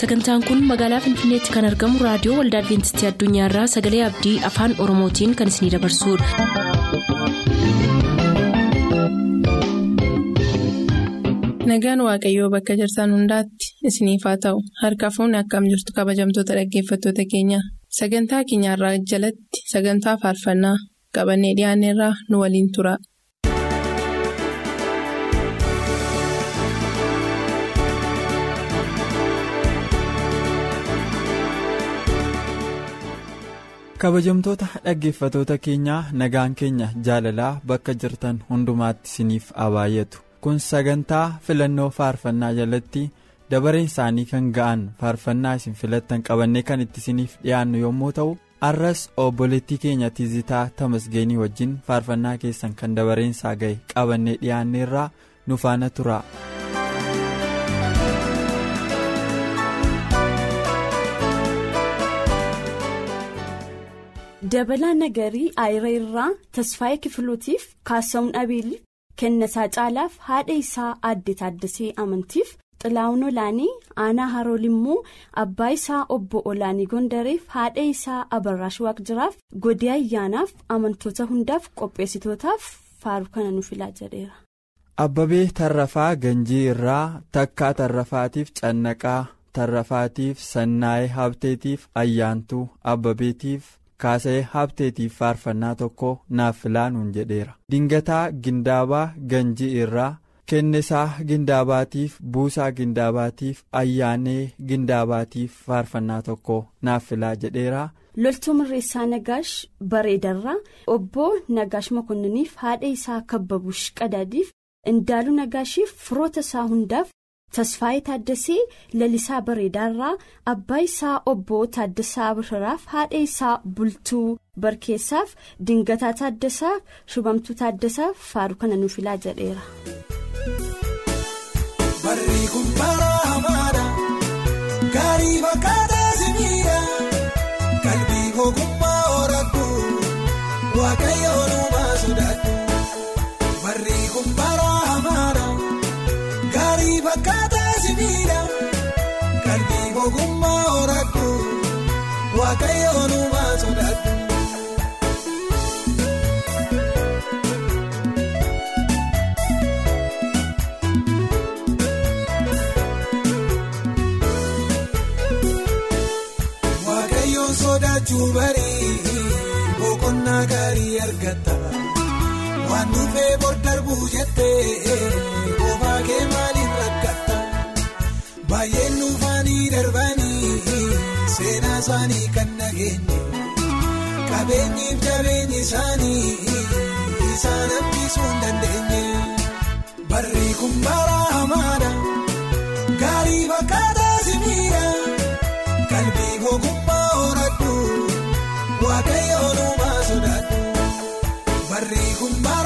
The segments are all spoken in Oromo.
sagantaan kun magaalaa finfinneetti kan argamu raadiyoo waldaa adventistii addunyaarraa sagalee abdii afaan oromootiin kan isinidabarsudha. nagaan waaqayyoo bakka jirtan hundaatti isiniif haa ta'u harka fuunni akkam jirtu kabajamtoota dhaggeeffattoota keenya sagantaa keenyarraa jalatti sagantaa faarfannaa qabannee dhiyaanneerraa nu waliin tura. Kabajamtoota dhaggeeffatoota keenyaa nagaan keenya jaalalaa bakka jirtan hundumaatti isiniif haa baay'atu kun sagantaa filannoo faarfannaa jalatti dabareen isaanii kan ga'an faarfannaa isin filattan qabannee kan itti isiniif dhiyaannu yommuu ta'u arras obboleettii keenya tizitaa tamasgeenii wajjin faarfannaa keessan kan dabareen isaa ga'e qabannee dhiyaanneerraa nu faana dabalaa nagarii aayira irraa tasfaayee kifiluutiif kaasa'uun abeeliif kennasaa caalaaf haadha isaa aadde taaddasee amantiif xilaa'uun olaanii aanaa harool immoo abbaa isaa obbo olaanii gondareef haadha isaa abarraash waaqjiraaf godee ayyaanaaf amantoota hundaaf qopheessitootaaf faaruu kana nu filaa jedheera. abbabee tarrafaa ganjii irraa takkaa tarrafaatiif cannaqaa tarrafaatiif sannaa'ee habteetiif ayyaantuu abbabeetiif. Kaasa'ee habteetiif faarfannaa tokko naaf filaanuun jedheera dingataa gindaabaa ganjii irraa kennisaa gindaabaatiif buusaa gindaabaatiif ayyaanee gindaabaatiif faarfannaa tokko naaf filaa jedheera. loltuu mirreessaa nagaash bareedarraa obbo nagaash makonniniif haadha isaa kabbabush qadaadiif indaaluu nagaashiif firoota isaa hundaaf. Tasfaayee taaddasee lalisaa bareedaarraa abbaa isaa obbo taaddasaa basharaaf haadha isaa bultuu barkeessaaf dingataa taaddasaaf shubamtuu taaddasaaf faaruu kana nu filaa jedheera. kun bara hamaadha gaarii fakkaataa simiidha simiidha qalbii ogummaa horattu waaqayyoon uumaa sodaattu. Waaqayyoon sodaachuu barii boqonnaa gaarii argatta waan dhufee bor darbuu jettee. Kee maaliin darbanii seenaa isaanii kan nageenye qabeenyiif jabeenyi isaanii isaan hambisuu hin dandeenye barri kun bara hamaadha gaarii fakkaataa simiidha qalbii ogummaa horattu waaqayyoon uumaa sodaattu barri kun bara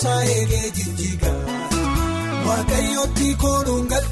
isaa eegee jijjiiga waaqayyootti koonuun galtu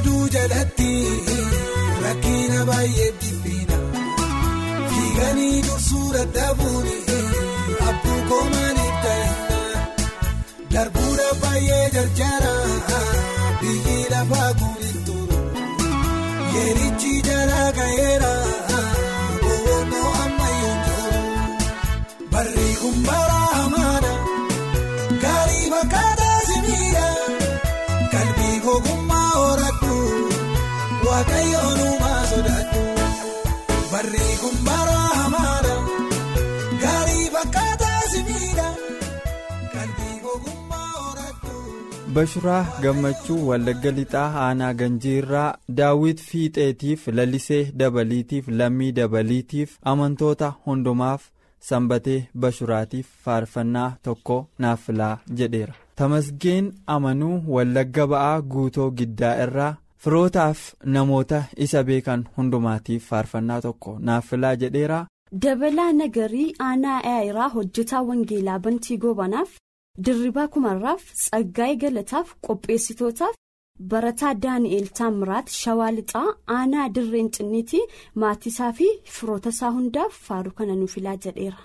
Maduu jalatti rakkina baay'ee dhiphina. Fiiganii dursuu dadhabuun abbuu koomaniif ta'inna darbuudha baay'ee jarjara biyyi lafaa guurin turu yeerichi jala ga'eera Bashuraa Gammachuu Wallagga Lixaa Aanaa Ganjiirraa Daawit Fiixeetiif Lalisee Dabaliitiif Lammii Dabaliitiif amantoota hundumaaf sanbatee Bashuraatiif faarfannaa tokko naaf filaa jedheera. Tamasgeen amanuu Wallagga Ba'aa Guutoo Giddaa irraa firootaaf namoota isa beekan hundumaatiif faarfannaa tokko naaf filaa jedheera. Dabalaa nagarii aanaa aayiraa hojjetaa wangeelaa bantii goobanaaf dirribaa kumarraaf tsaggaa'ee galataaf qopheessitootaaf barataa daani'eel taamiraat shawaa lixaa aanaa dirreen cinniitii maatiisaa fi firootasaa hundaaf faaruu kana nuuf filaa jedheera.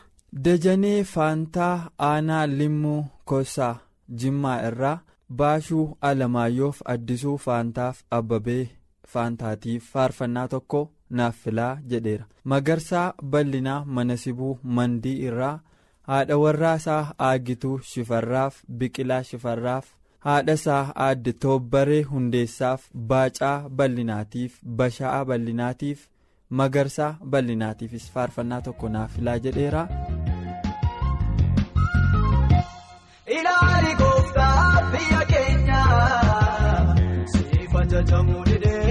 Dajanee Faantaa Aanaa Limmuu Kosaa Jimmaa irraa Baashuu Alamaayyoof Addisuu Faantaaf Abbabee Faantaatiif faarfannaa tokko naaf filaa jedheera. Magarsaa Bal'inaa Manasibuu Mandii irraa haadha warraasaa Aagituu Shifarraaf Biqilaa Shifarraaf haadha isaa aadde Toobbaree Hundeessaaf Baacaa Bal'inaatiif Basha'aa Bal'inaatiif Magarsaa Bal'inaatiifis faarfannaa tokko naaf filaa jedheera. Ilaali gooftaa biyya keenya siif ajajamuu dideera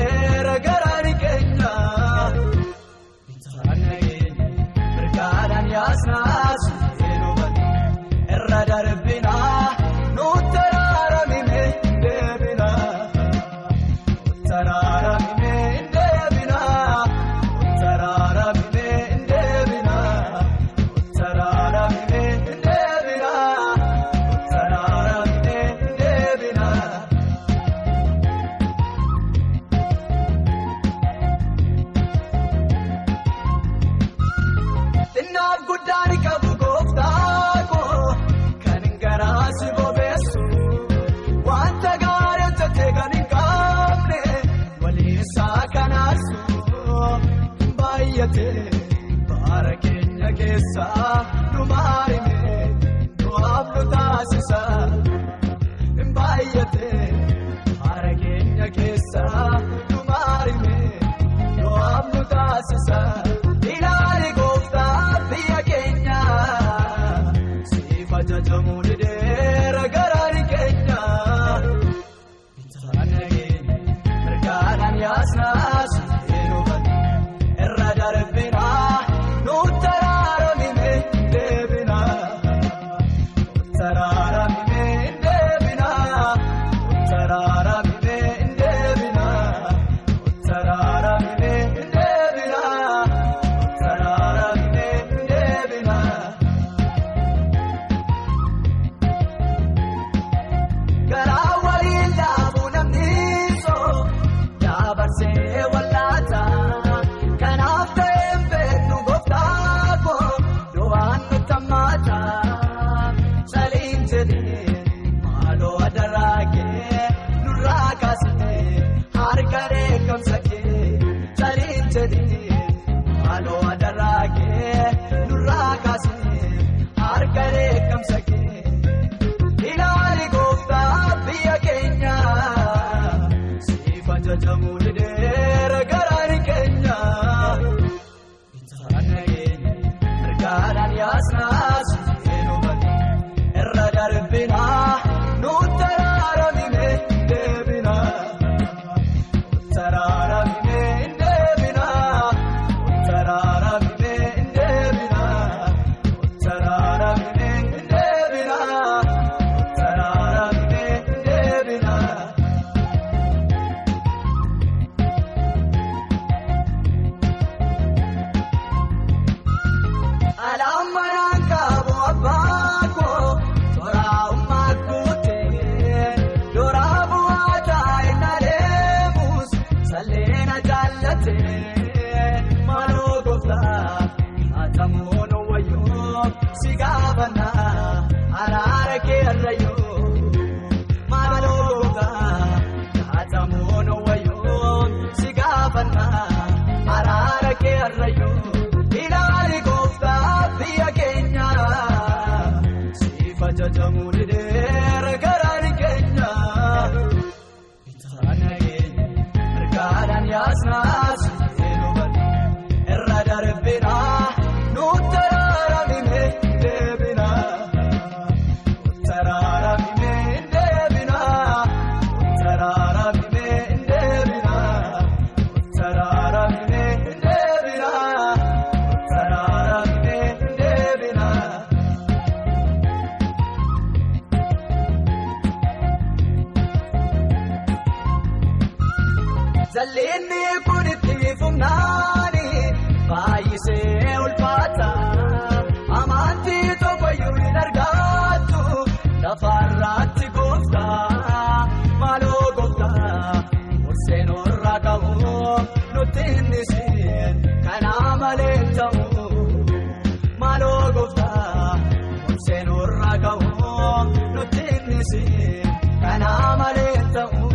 dhiisin kana malee ta'u.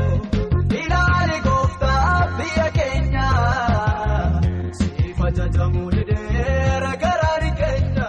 Ilaali gooftaa biyya keenya siif ajajamuu dideera garaan keenya.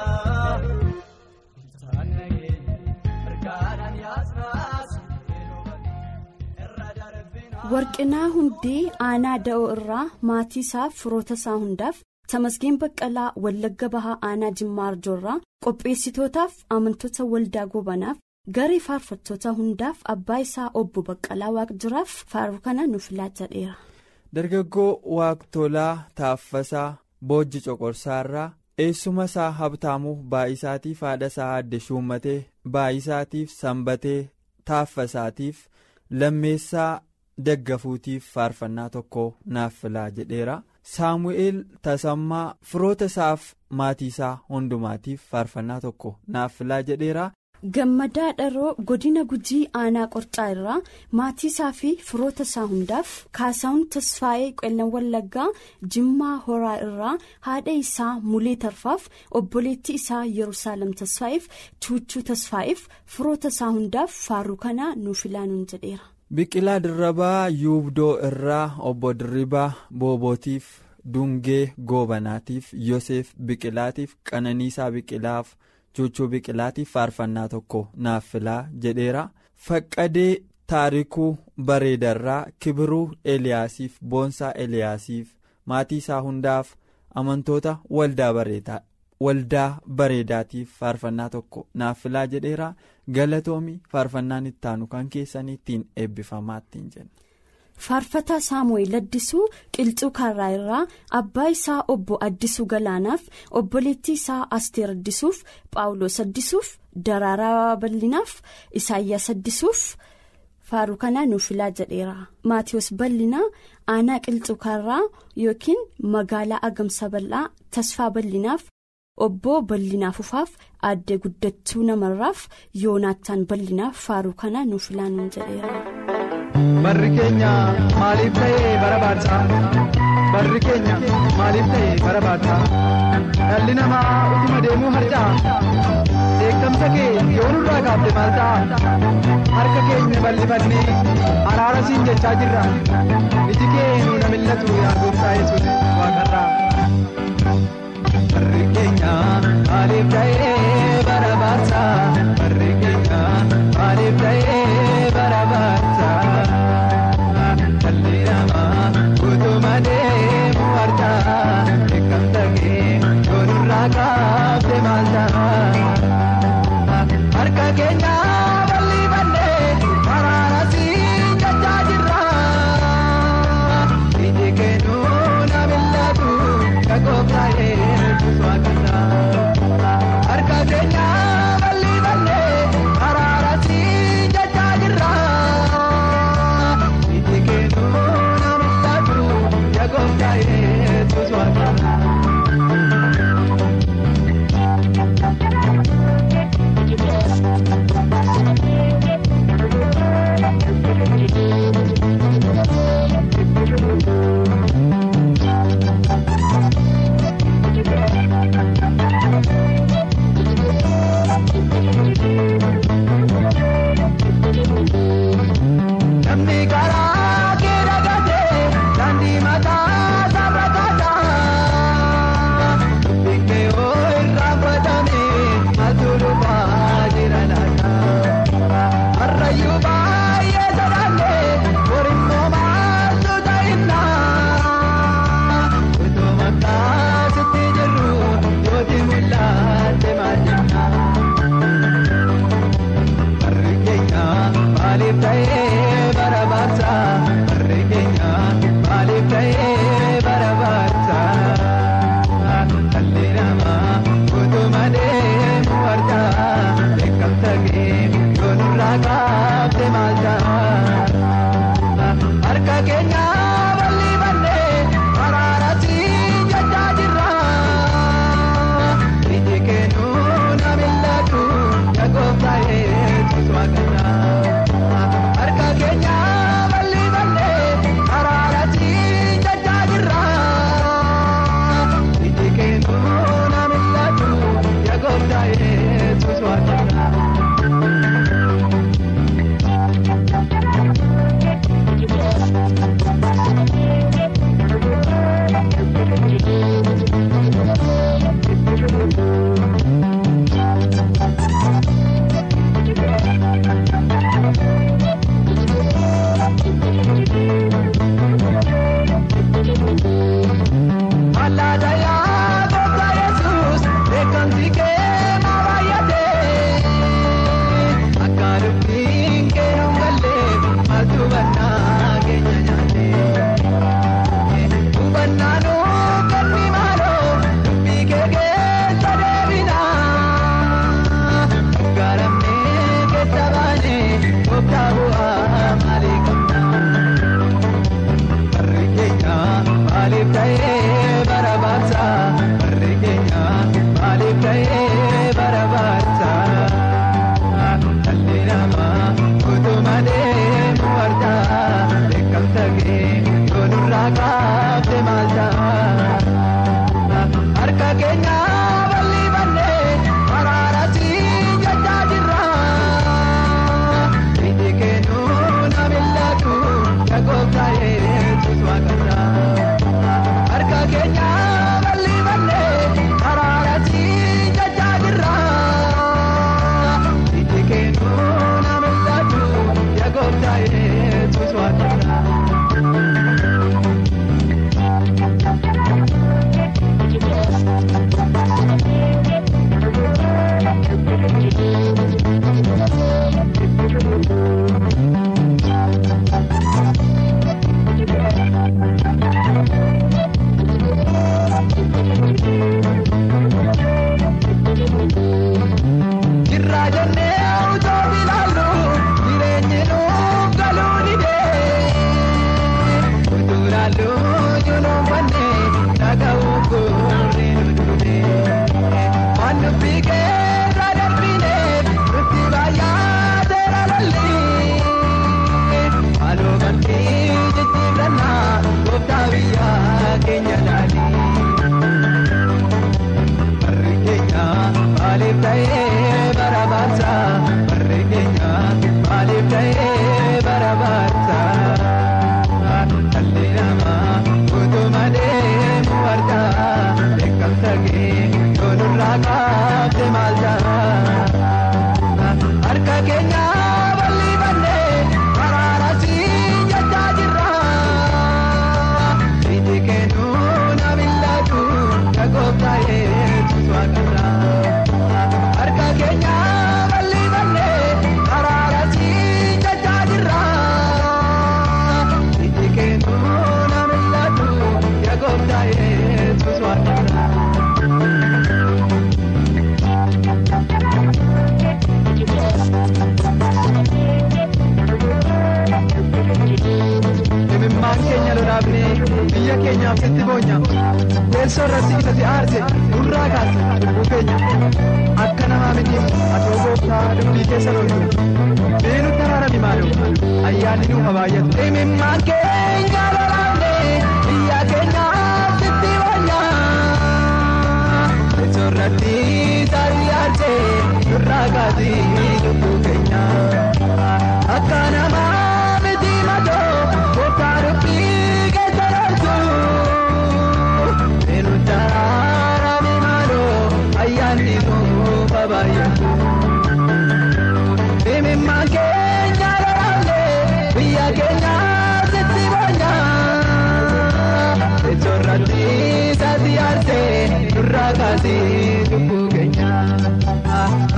Warqinaa Hundee aanaa da'oo irraa maatii isaaf firoota isaa hundaaf Tamasgeen Baqqalaa Wallagga Bahaa aanaa Jimmaa Arjoorraa qopheessitootaaf amantoota waldaa gobanaaf garee faarfattoota hundaaf abbaa isaa obbo Baqqalaa Waaqjiraaf faaruu kana nuuf laatadheera. dargaggoo waaqtolaa taaffasaa boojji coqorsaarraa eessuma isaa habtaamuu baay'isaatiif haadha isaa adde shuummatee baay'isaatiif sanbatee taaffasaatiif lammeessaa daggafuutiif faarfannaa tokko naaf filaa jedheera saamu'eel tasammaa firoota isaaf maatii isaa hundumaatiif faarfannaa tokko naaf filaa jedheera. Gammadaa Dharoo godina Gujii aanaa Qorcaa irraa maatii isaa fi firoota isaa hundaaf Kaasaawun Tasfaayee Qellan Wallaggaa Jimmaa Horaa irraa haadha isaa Mulee Tarfaaf obboleettii isaa Yerusaalem Tasfaayeef Chuuchuu Tasfaayeef firoota isaa hundaaf faaruu kana nuuf ilaanuun jedheera. Biqilaa Dirrabaa Yuubdoo irraa obbo Dirribaa Boobootiif Dungee Goobanaatiif Yoseef Biqilaatiif Qananiisaa Biqilaaf. Chuuchuu biqilaatiif faarfannaa tokko naaf filaa jedheera faqqadee taarikuu bareedarraa kibiruu eliyaasiif boonsaa eliyaasiif maatii isaa hundaaf amantoota waldaa bareedaatiif faarfannaa tokko naaf filaa jedheera galatoomii faarfannaan ittaanu kan keessanii ittiin eebbifamaa ittiin jenna. Faarfataa Saamu'eel Addisuu Qilxuu Kaarraa irraa abbaa isaa obbo Addisuu Galaanaaf obboleettii isaa Asteer Addisuuf Phaawulos Addisuuf Daraaraa Bal'inaaf Isaayyaas Addisuuf faaruu kana nuuf filaa jedheera. Maatiyus Bal'inaa aanaa Qilxuu Kaarraa yookiin magaalaa Agamsa Bal'aa Tasfaa Bal'inaaf obbo Bal'inaa Fufaaf addee guddachuu namarraaf Yoonaataan Bal'inaaf faaruu kana nuuf filaa nuun jedheera. Barri keenya maaliif ta'ee bara baadsaa? Barri keenya maaliif ta'ee bara baadsaa? Dhalli namaa utuma deemuu harca'a. Beekamsa kee yoo nurraa kaafte maal ta'a? Harka keenya bal'ifannee araara siin jechaa jirra. Iji kee nu na millatu yaa gooftaa yesuus waaqarraa.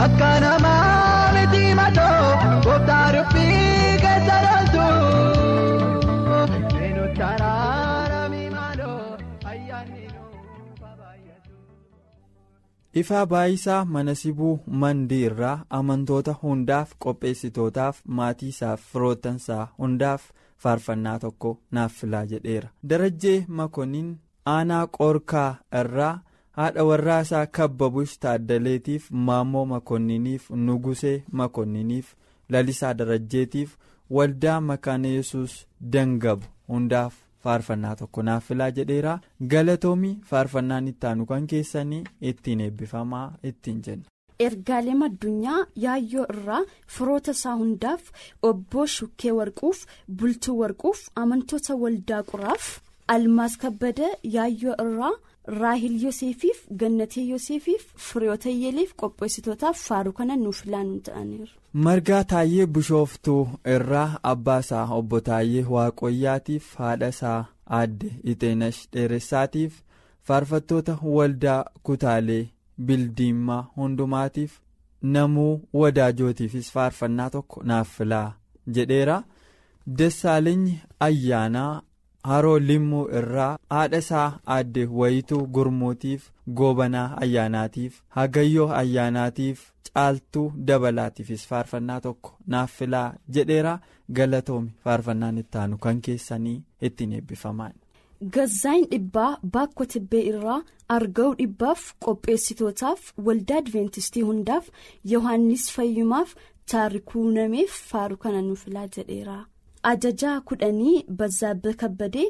Akka namaa miti matoo gooftaa dubbii keessa loltu. Ifaa baayisaa mana sibuu mandii irraa amantoota hundaaf qopheessitootaaf maatii isaaf firootansaa hundaaf faarfannaa tokko naaf filaa jedheera. Darajjee Makoniin aanaa qoorkaa irraa haadha warraa isaa kabbabush taaddaleetiif maammoo Makonniniif nugusee Makonniniif lalisaa darajjeetiif waldaa makaana yesus dangabu hundaaf. faarfannaa tokko naaf filaa jedheera galatoomii faarfannaan itti aanu kan keessanii ittiin eebbifamaa ittiin jenna. ergaalee addunyaa yaayyoo irraa firoota isaa hundaaf obboo shukkee warquuf bultuu warquuf amantoota waldaa quraaf almaas kabbada yaayyoo irraa raahil yoseefiif gannatee yoseefiif firiyoota yeeleef qopheessitootaaf faaruu kana nuuf filaan ta'aniiru. margaa taayyee bishooftuu irraa abbaa isaa obbo taayyee waaqoyyaatiif haadha isaa aadde iteenash dheeressaatiif faarfattoota waldaa kutaalee bildiimaa hundumaatiif namuu wadaajootiifis faarfannaa tokko naaf filaa jedheera dassaalenyi ayyaanaa haroo limmuu irraa haadha isaa aadde wayituu gurmuutiif goobanaa ayyaanaatiif hagayyoo ayyaanaatiif caaltuu dabalaatiifis faarfannaa tokko naaf filaa jedheera galatoomi faarfannaan itti aanu kan keessanii ittiin eebbifaman. Gazzaayin dhibbaa baakko tibbee irraa arga'u dhibbaaf qopheessitootaaf waldaa adventistii hundaaf yohaannis fayyumaaf taarikuu nameef faaruu kana nuuf filaa jedheera. Ajajaa kudhanii bazaabba kabbadee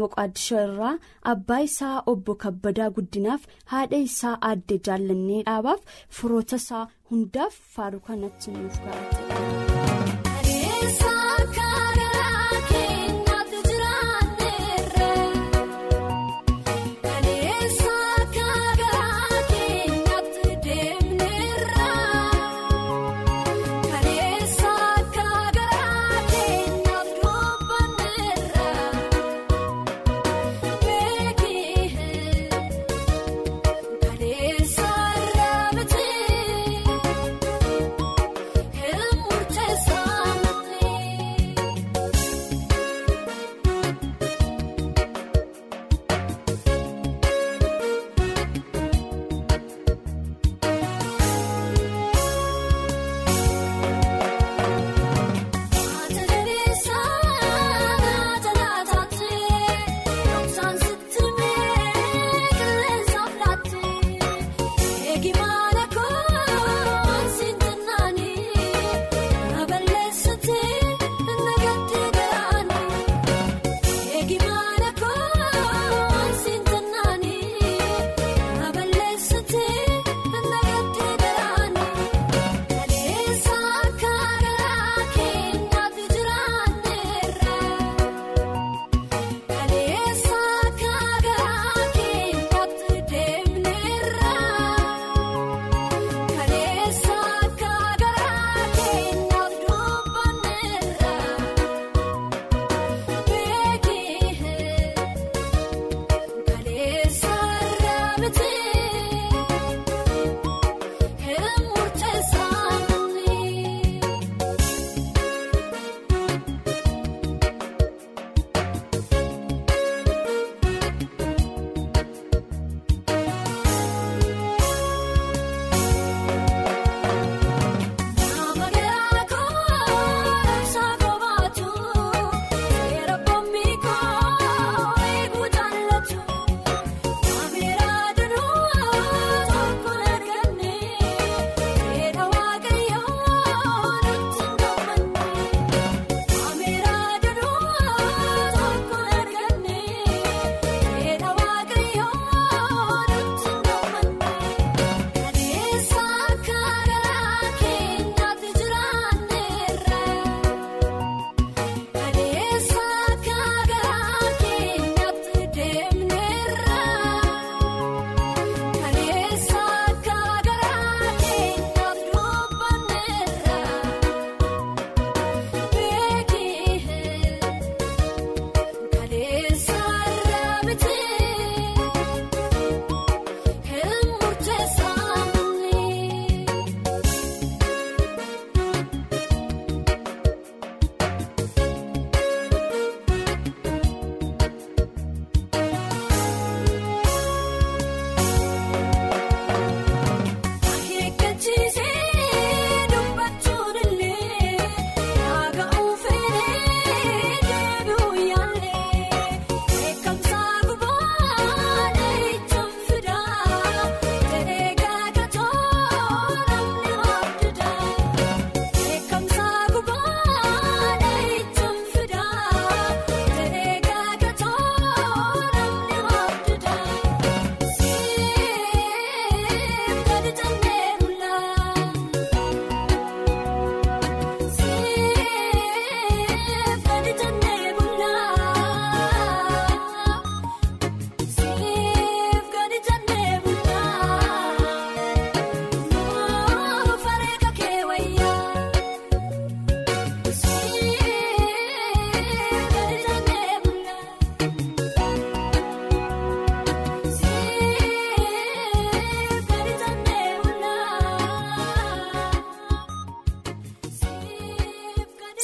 moqaadishoo irraa abbaa isaa obbo kabbadaa guddinaaf haadha isaa aadde jaallannee dhaabaaf firoota isaa hundaaf faaruu kanatti nuuf Kun